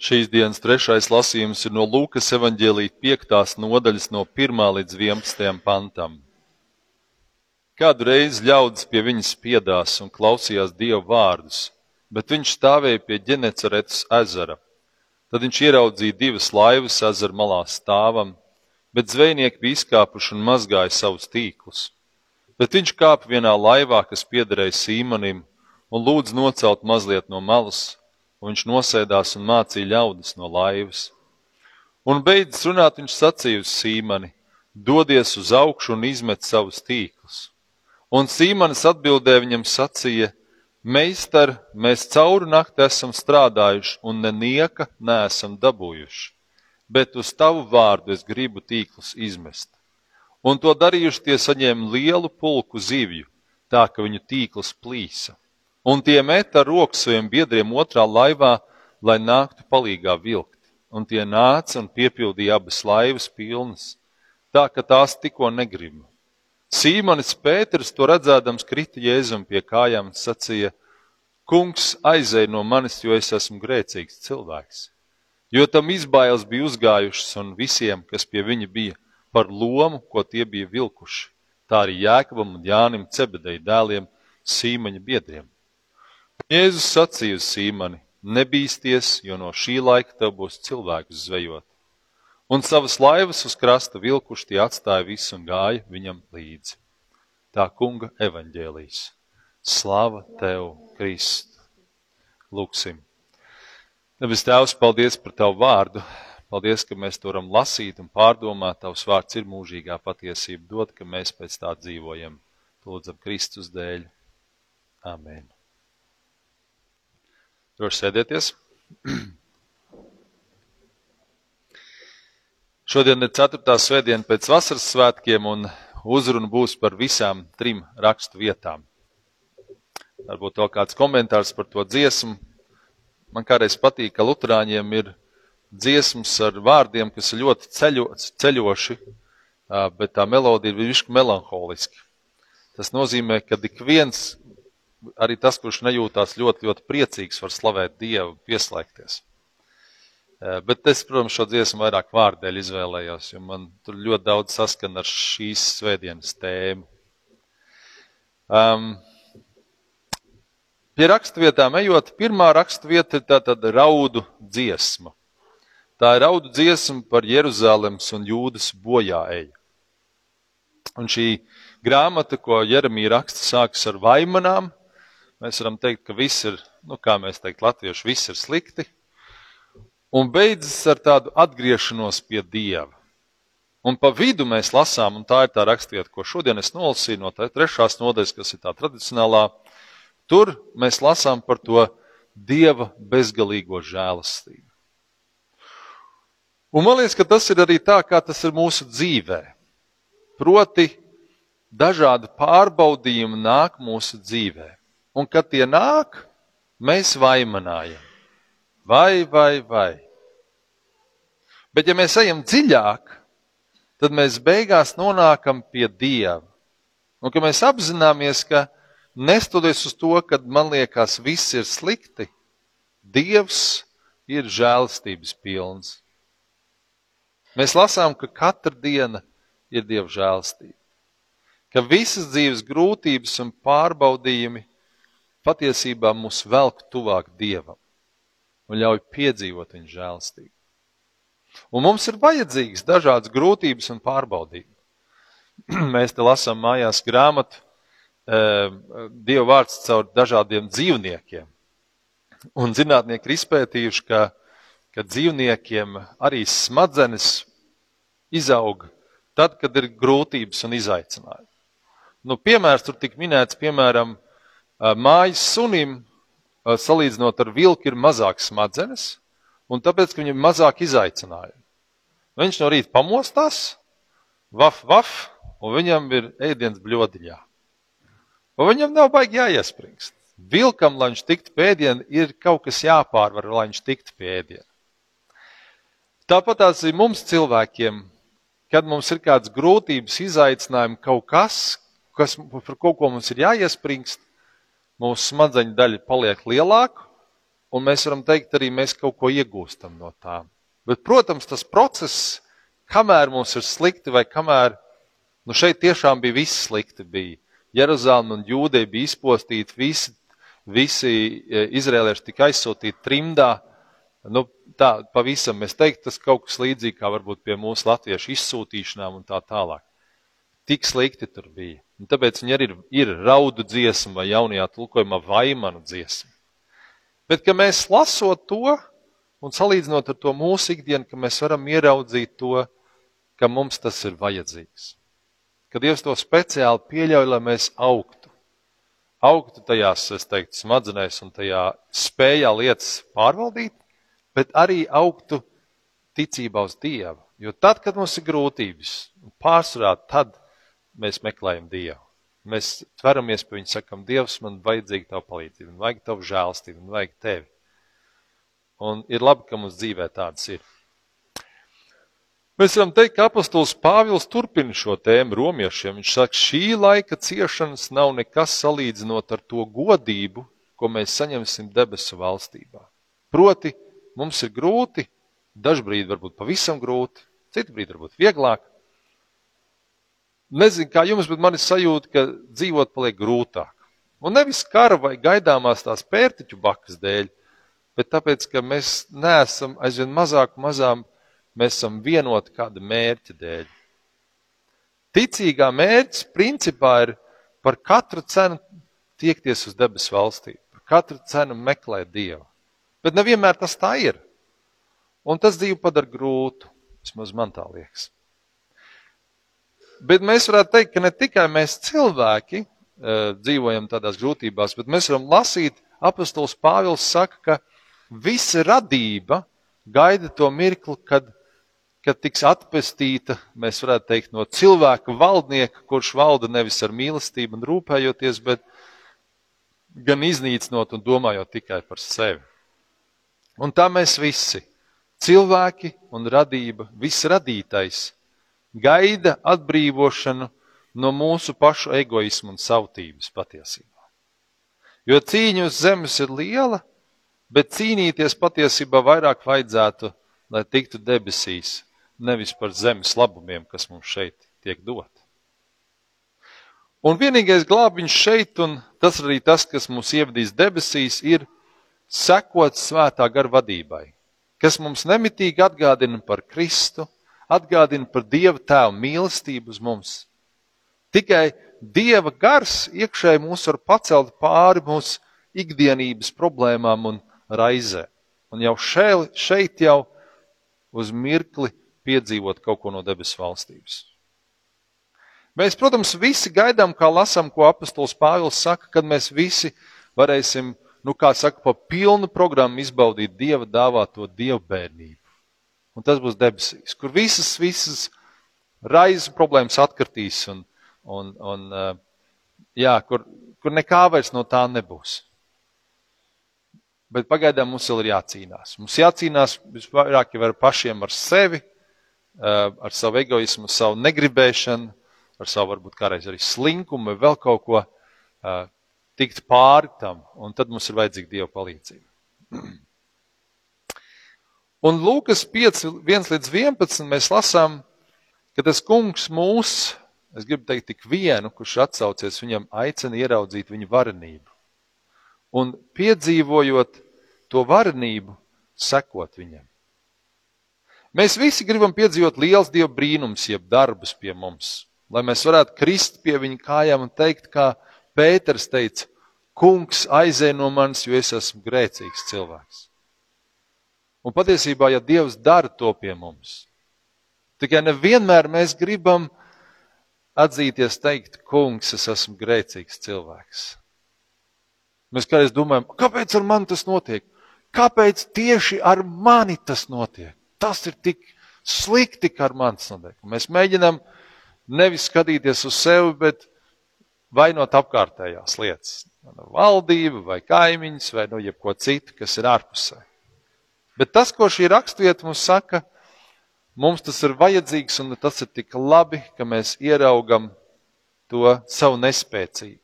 Šīs dienas trešais lasījums ir no Lūkas evanģēlīja 5. nodaļas, no 1 līdz 11 pantam. Kādu reizi ļaudis pie viņas piedās un klausījās dievu vārdus, bet viņš stāvēja pie ģeneceretas ezera. Tad viņš ieraudzīja divas laivas ezera malā stāvam, bet zvejnieki bija izkāpuši un mazgāja savus tīklus. Bet viņš kāpa vienā laivā, kas piederēja Sīmanim, un lūdza nocelt mazliet no malas, un viņš nosēdās un mācīja ļaudis no laivas. Un beidzot runāt, viņš sacīja uz Sīmani: Dodies uz augšu un izmet savus tīklus. Un Sīmanis atbildēja viņam sacīja: Meistar, mēs cauri nakti esam strādājuši un nenieka neesam dabūjuši, bet uz tavu vārdu es gribu tīklus izmest. Un to darījuši tie saņēma lielu pulku zivju, tā ka viņu tīkls plīsa un tie meta roku saviem biedriem otrā laivā, lai nāktu palīgā vilkt. Un tie nāca un piepildīja abas laivas pilnas, tā ka tās tikko negrib. Sīmanis Pēters to redzēdams krita Jēzum pie kājām un sacīja: Kungs aizēj no manis, jo es esmu grēcīgs cilvēks. Jo tam izbailes bija uzgājušas un visiem, kas pie viņa bija, par lomu, ko tie bija vilkuši. Tā arī Jēkabam un Jānim Cebedeja dēliem, Sīmaņa biedriem. Jēzus sacīja uz Sīmani: Nebīsties, jo no šī laika tev būs cilvēks zvejot. Un savas laivas uz krasta vilkuši tie atstāja visu un gāja viņam līdzi. Tā kunga evaņģēlīs. Slava tev, Krist! Lūksim! Debes Tēvs, paldies par Tavu vārdu! Paldies, ka mēs to varam lasīt un pārdomāt. Tavs vārds ir mūžīgā patiesība. Dod, ka mēs pēc tā dzīvojam. Lūdzam Kristus dēļ. Amen. Droši sēdieties. Šodien ir 4. svētdiena pēc vasaras svētkiem, un uzruna būs par visām trim rakstu vietām. Varbūt vēl kāds komentārs par to dziesmu. Man kādreiz patīk, ka Lutāņiem ir dziesmas ar vārdiem, kas ir ļoti ceļo, ceļoši, bet tā melodija ir višķi melanholiski. Tas nozīmē, ka ik viens arī tas, kurš nejūtās ļoti, ļoti priecīgs, var slavēt Dievu, pieslēgties. Eh, bet es, protams, šo dziesmu vairāk vārdēļ izvēlējos, jo man tur ļoti daudz saskan ar šīs svētdienas tēmu. Um, pie raksturvietām ejot, pirmā raksturvieta ir tātad raudu dziesma. Tā ir raudu dziesma par Jeruzalemes un Jūdas bojāēju. Un šī grāmata, ko Jeremija raksta, sākas ar vaimanām, Mēs varam teikt, ka viss ir, nu, kā mēs teikt, latvieši, viss ir slikti. Un beidzas ar tādu atgriešanos pie Dieva. Un pa vidu mēs lasām, un tā ir tā rakstiet, ko šodien es nolasīju no trešās nodaļas, kas ir tā tradicionālā. Tur mēs lasām par to Dieva bezgalīgo žēlastību. Un man liekas, ka tas ir arī tā, kā tas ir mūsu dzīvē. Proti, dažādi pārbaudījumi nāk mūsu dzīvēm un kad tie nāk, mēs vaimanājam. Vai, vai, vai. Bet ja mēs ejam dziļāk, tad mēs beigās nonākam pie Dieva. Un ka mēs apzināmies, ka nestoties uz to, kad man liekas viss ir slikti, Dievs ir žēlastības pilns. Mēs lasām, ka katra diena ir Dieva žēlastība. Ka visas dzīves grūtības un pārbaudījumi patiesībā mūs velk tuvāk Dievam un ļauj piedzīvot viņa žēlstību. Un mums ir vajadzīgas dažādas grūtības un pārbaudījumi. Mēs te lasām mājās grāmatu, eh, Dieva vārds caur dažādiem dzīvniekiem. Un zinātnieki ir izpētījuši, ka, ka dzīvniekiem arī smadzenes izaug tad, kad ir grūtības un izaicinājumi. Nu, piemērs tur tika minēts, piemēram, mājas sunim, salīdzinot ar vilku, ir mazāk smadzenes, un tāpēc, viņam ir mazāk izaicinājumu. Viņš no rīta pamostās, vaf, vaf, un viņam ir ēdiens bļodiņā. Un viņam nav baigi jāiespringst. Vilkam, lai viņš tiktu pēdienu, ir kaut kas jāpārvar, lai viņš tiktu pēdienu. Tāpat tās ir mums cilvēkiem, kad mums ir kādas grūtības, izaicinājumi, kaut kas, kas par kaut ko mums ir jāiespringst, mūsu smadzeņu daļa paliek lielāka, un mēs varam teikt, arī mēs kaut ko iegūstam no tām. Bet, protams, tas process, kamēr mums ir slikti, vai kamēr nu šeit tiešām bija viss slikti, bija Jeruzalem un Jūdei bija izpostīti, visi, visi e, izrēlieši tika aizsūtīti trimdā. Nu, tā pavisam mēs teiktu, tas kaut kas līdzīgi kā varbūt pie mūsu latviešu izsūtīšanām un tā tālāk. Tik slikti tur bija. Un tāpēc viņi arī ir, ir raudu dziesma vai jaunajā tulkojumā vaimanu dziesma. Bet, ka mēs lasot to un salīdzinot ar to mūsu ikdienu, ka mēs varam ieraudzīt to, ka mums tas ir vajadzīgs ka Dievs to speciāli pieļauj, lai mēs augtu. Augtu tajās, es teiktu, smadzenēs un tajā spējā lietas pārvaldīt, bet arī augtu ticībā uz Dievu. Jo tad, kad mums ir grūtības, pārsvarā tad mēs meklējam Dievu. Mēs tveramies pie viņa, sakam, Dievs, man vajadzīga tavu palīdzību, man vajag tavu žēlstību, man vajag tevi. Un ir labi, ka mums dzīvē tāds ir. Mēs varam teikt, ka apostols Pāvils turpina šo tēmu romiešiem. Viņš saka, šī laika ciešanas nav nekas salīdzinot ar to godību, ko mēs saņemsim debesu valstībā. Proti, mums ir grūti, dažbrīd varbūt pavisam grūti, citu brīdi varbūt vieglāk. Nezinu, kā jums, bet man ir sajūta, ka dzīvot paliek grūtāk. Un nevis kara vai gaidāmās tās pērtiķu bakas dēļ, bet tāpēc, ka mēs neesam aizvien mazāk mazām Mēs esam vienoti kāda mērķa dēļ. Ticīgā mērķis principā ir par katru cenu tiekties uz debesu valstību, par katru cenu meklēt Dievu. Bet nevienmēr tas tā ir. Un tas dzīvi padara grūtu, vismaz man tā liekas. Bet mēs varētu teikt, ka ne tikai mēs cilvēki uh, dzīvojam tādās grūtībās, bet mēs varam lasīt, apustulis Pāvils saka, ka visa radība gaida to mirkli, kad kad tiks atpestīta, mēs varētu teikt, no cilvēka valdnieka, kurš valda nevis ar mīlestību un rūpējoties, bet gan iznīcinot un domājot tikai par sevi. Un tā mēs visi, cilvēki un radība, viss radītais, gaida atbrīvošanu no mūsu pašu egoismu un savtības patiesībā. Jo cīņa uz zemes ir liela, bet cīnīties patiesībā vairāk vajadzētu, lai tiktu debesīs, nevis par zemes labumiem, kas mums šeit tiek dot. Un vienīgais glābiņš šeit, un tas arī tas, kas mūs ievadīs debesīs, ir sekot svētā gara vadībai, kas mums nemitīgi atgādina par Kristu, atgādina par Dieva tēvu mīlestību uz mums. Tikai Dieva gars iekšēji mūs var pacelt pāri mūsu ikdienības problēmām un raizē. Un jau šeit, šeit jau uz mirkli piedzīvot kaut ko no debesu valstības. Mēs, protams, visi gaidām, kā lasām, ko apustulis Pāvils saka, kad mēs visi varēsim, nu, kā saka, pa pilnu programmu izbaudīt Dieva dāvāto dievbērnību. Un tas būs debesīs, kur visas, visas raizes problēmas atkritīs un, un, un jā, kur, kur nekā vairs no tā nebūs. Bet pagaidām mums vēl ir jācīnās. Mums jācīnās visvairāk jau ar pašiem ar sevi, Eh, ar savu egoismu, savu negribēšanu, ar savu varbūt kādreiz arī slinkumu vēl kaut ko eh, tikt pāri tam, un tad mums ir vajadzīga Dieva palīdzība. Un Lūkas 5, 1 līdz 11 mēs lasām, ka tas kungs mūs, es gribu teikt tik vienu, kurš atsaucies viņam, aicina ieraudzīt viņa varenību. Un piedzīvojot to varenību, sekot viņam. Mēs visi gribam piedzīvot liels Dieva brīnums, jeb darbus pie mums, lai mēs varētu krist pie viņa kājām un teikt, kā Pēters teica, kungs aizē no manis, jo es esmu grēcīgs cilvēks. Un patiesībā, ja Dievs dara to pie mums, tikai nevienmēr mēs gribam atzīties, teikt, kungs, es esmu grēcīgs cilvēks. Mēs kādreiz domājam, kāpēc ar mani tas notiek? Kāpēc tieši ar mani tas notiek? tas ir tik slikti, kā ar manis notiek. Mēs mēģinām nevis skatīties uz sevi, bet vainot apkārtējās lietas. Valdība vai kaimiņš vai nu jebko citu, kas ir ārpusē. Bet tas, ko šī rakstvieta mums saka, mums tas ir vajadzīgs un tas ir tik labi, ka mēs ieraugam to savu nespēcību.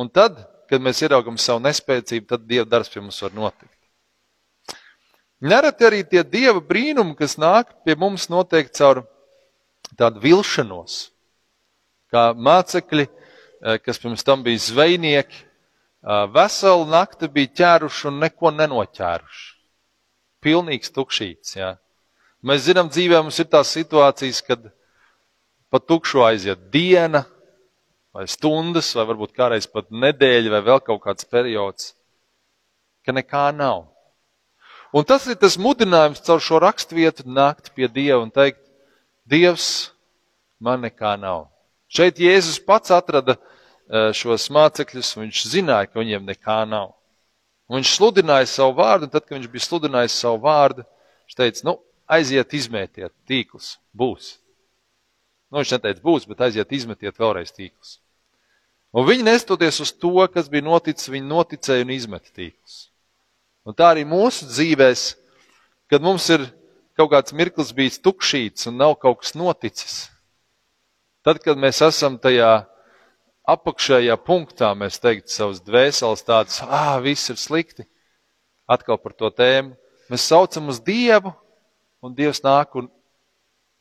Un tad, kad mēs ieraugam savu nespēcību, tad Dieva darbs pie mums var notikt. Nereti arī tie Dieva brīnumi, kas nāk pie mums, notiek caur tādu vilšanos. Kā mācekļi, eh, kas pirms tam bija zvejnieki, veselu nakti bija ķēruši un neko nenoķēruši. Pilnīgs tukšīts. Jā. Mēs zinām, dzīvē mums ir tās situācijas, kad pa tukšu aiziet diena, vai stundas, vai varbūt kādreiz pat nedēļa, vai vēl kaut kāds periods, ka nekā nav. Un tas ir tas mudinājums caur šo raksturvietu nākt pie Dieva un teikt, Dievs, man nekā nav. Šeit Jēzus pats atrada šos mācekļus, viņš zināja, ka viņiem nekā nav. Un viņš sludināja savu vārdu, un tad, kad viņš bija sludinājis savu vārdu, viņš teica, nu, aiziet, izmētiet tīklus, būs. Nu, viņš neteica būs, bet aiziet, izmetiet vēlreiz tīklus. Un viņi nestoties uz to, kas bija noticis, viņi noticēja un izmeta tīklus. Un tā arī mūsu dzīvēs, kad mums ir kaut kāds mirklis bijis tukšīts un nav kaut kas noticis. Tad, kad mēs esam tajā apakšējā punktā, mēs teiktu savas dvēseles tādas, ah, viss ir slikti, atkal par to tēmu. Mēs saucam uz Dievu, un Dievs nāk un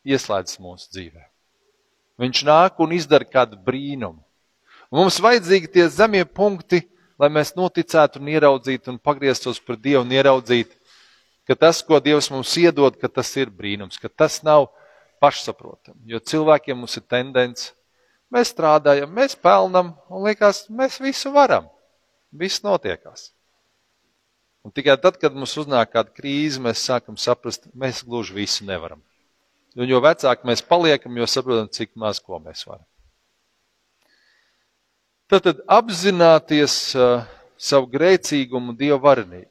ieslēdz mūsu dzīvē. Viņš nāk un izdara kādu brīnumu. Un mums vajadzīgi tie zemie punkti, lai mēs noticētu un ieraudzītu un pagrieztos par Dievu un ieraudzītu, ka tas, ko Dievs mums iedod, ka tas ir brīnums, ka tas nav pašsaprotami. Jo cilvēkiem mums ir tendence, mēs strādājam, mēs pelnam un liekas, mēs visu varam. Viss notiekās. Un tikai tad, kad mums uznāk kāda krīze, mēs sākam saprast, mēs gluži visu nevaram. Un jo vecāki mēs paliekam, jo saprotam, cik maz ko mēs varam. Tad apzināties uh, savu grēcīgumu, dievu varenību.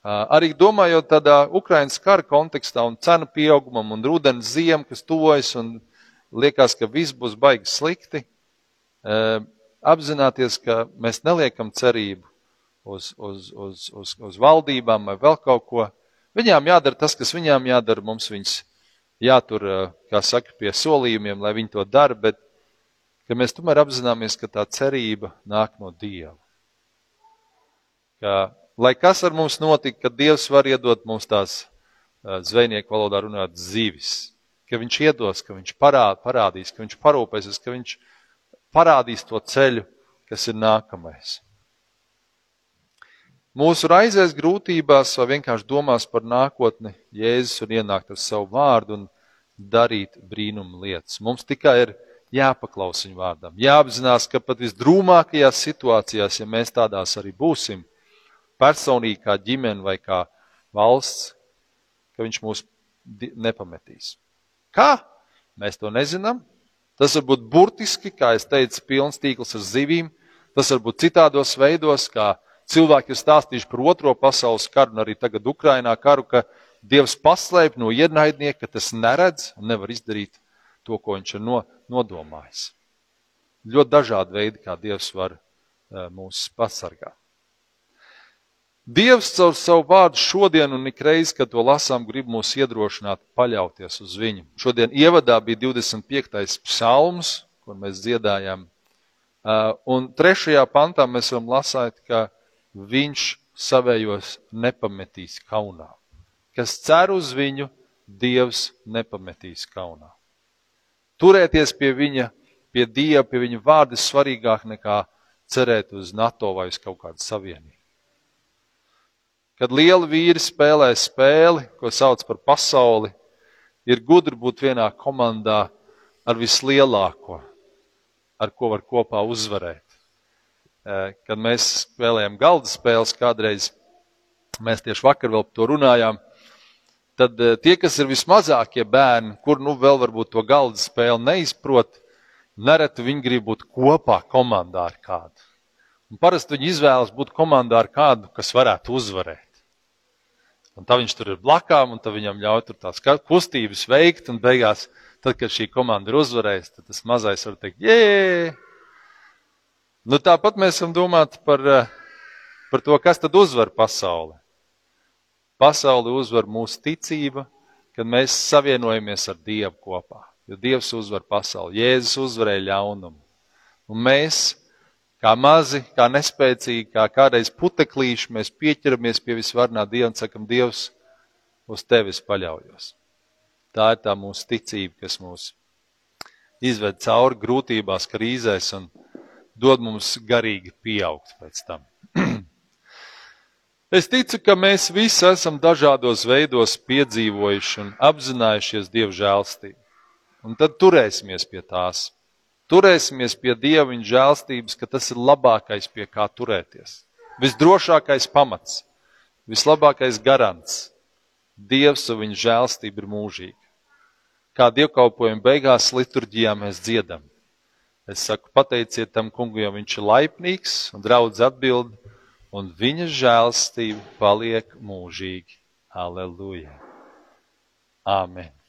Arī domājot tādā Ukraiņas kara kontekstā un cenu pieaugumam un rudens ziemu, kas tuvojas un liekas, ka viss būs baigi slikti, apzināties, ka mēs neliekam cerību uz, uz, uz, uz, uz valdībām vai vēl kaut ko. Viņām jādara tas, kas viņām jādara, mums viņas jātur, kā saka, pie solījumiem, lai viņi to dara, bet mēs tomēr apzināmies, ka tā cerība nāk no Dieva. Ka, lai kas ar mums notika, ka Dievs var iedot mums tās zvejnieku valodā runāt zivis, ka viņš iedos, ka viņš parād, parādīs, ka viņš parūpēsies, ka viņš parādīs to ceļu, kas ir nākamais. Mūsu raizēs grūtībās vai vienkārši domās par nākotni, Jēzus var ienākt ar savu vārdu un darīt brīnumu lietas. Mums tikai ir jāpaklaus viņu vārdam. Jāapzinās, ka pat visdrūmākajās situācijās, ja mēs tādās arī būsim, personīgi kā ģimene vai kā valsts, ka viņš mūs nepametīs. Kā? Mēs to nezinām. Tas var būt burtiski, kā es teicu, pilns tīkls ar zivīm. Tas var būt citādos veidos, kā cilvēki ir stāstījuši par otro pasaules karu un arī tagad Ukrainā karu, ka Dievs paslēp no ienaidnieka, ka tas neredz un nevar izdarīt to, ko viņš ir no, nodomājis. Ļoti dažādi veidi, kā Dievs var uh, mūs pasargāt. Dievs caur savu vārdu šodien un ikreiz, kad to lasām, grib mūs iedrošināt, paļauties uz viņu. Šodien ievadā bija 25. psalms, kur mēs dziedājām. Uh, un trešajā pantā mēs varam lasīt, ka viņš savējos nepametīs kaunā. Kas cer uz viņu, Dievs nepametīs kaunā. Turēties pie viņa, pie Dieva, pie viņa vārda ir svarīgāk nekā cerēt uz NATO vai uz kaut kādu savienību. Kad lieli vīri spēlē spēli, ko sauc par pasauli, ir gudri būt vienā komandā ar vislielāko, ar ko var kopā uzvarēt. Kad mēs spēlējam galda spēles, kādreiz mēs tieši vakar vēl par to runājām, tad eh, tie, kas ir vismazākie bērni, kur nu vēl varbūt to galda spēli neizprot, nereti viņi grib būt kopā komandā ar kādu. Un parasti viņi izvēlas būt komandā ar kādu, kas varētu uzvarēt. Un tā viņš tur ir blakām, un viņam ļauj tur tās kustības veikt, un beigās, tad, kad šī komanda ir uzvarējusi, tad tas mazais var teikt, jē! Nu, tāpat mēs varam domāt par, eh, par to, kas tad uzvar pasauli. Pasauli uzvar mūsu ticība, kad mēs savienojamies ar Dievu kopā. Jo Dievs uzvar pasauli, Jēzus uzvarēja ļaunumu. Un mēs Kā mazi, kā nespēcīgi, kā kādreiz puteklīši, mēs pieķeramies pie visvarnā Dieva un sakam, Dievs, uz tevis paļaujos. Tā ir tā mūsu ticība, kas mūs izved cauri grūtībās, krīzēs un dod mums garīgi pieaugt pēc tam. Es ticu, ka mēs visi esam dažādos veidos piedzīvojuši un apzinājušies Dieva žēlstību. Un tad turēsimies pie tās. Turēsimies pie Dieva viņa žēlstības, ka tas ir labākais, pie kā turēties. Visdrošākais pamats, vislabākais garants. Dievs un viņa žēlstība ir mūžīga. Kā dievkalpojuma beigās liturģijā mēs dziedam. Es saku, pateiciet tam kungu, jo viņš ir laipnīgs un draudz atbild, un viņa žēlstība paliek mūžīgi. Aleluja! Āmen!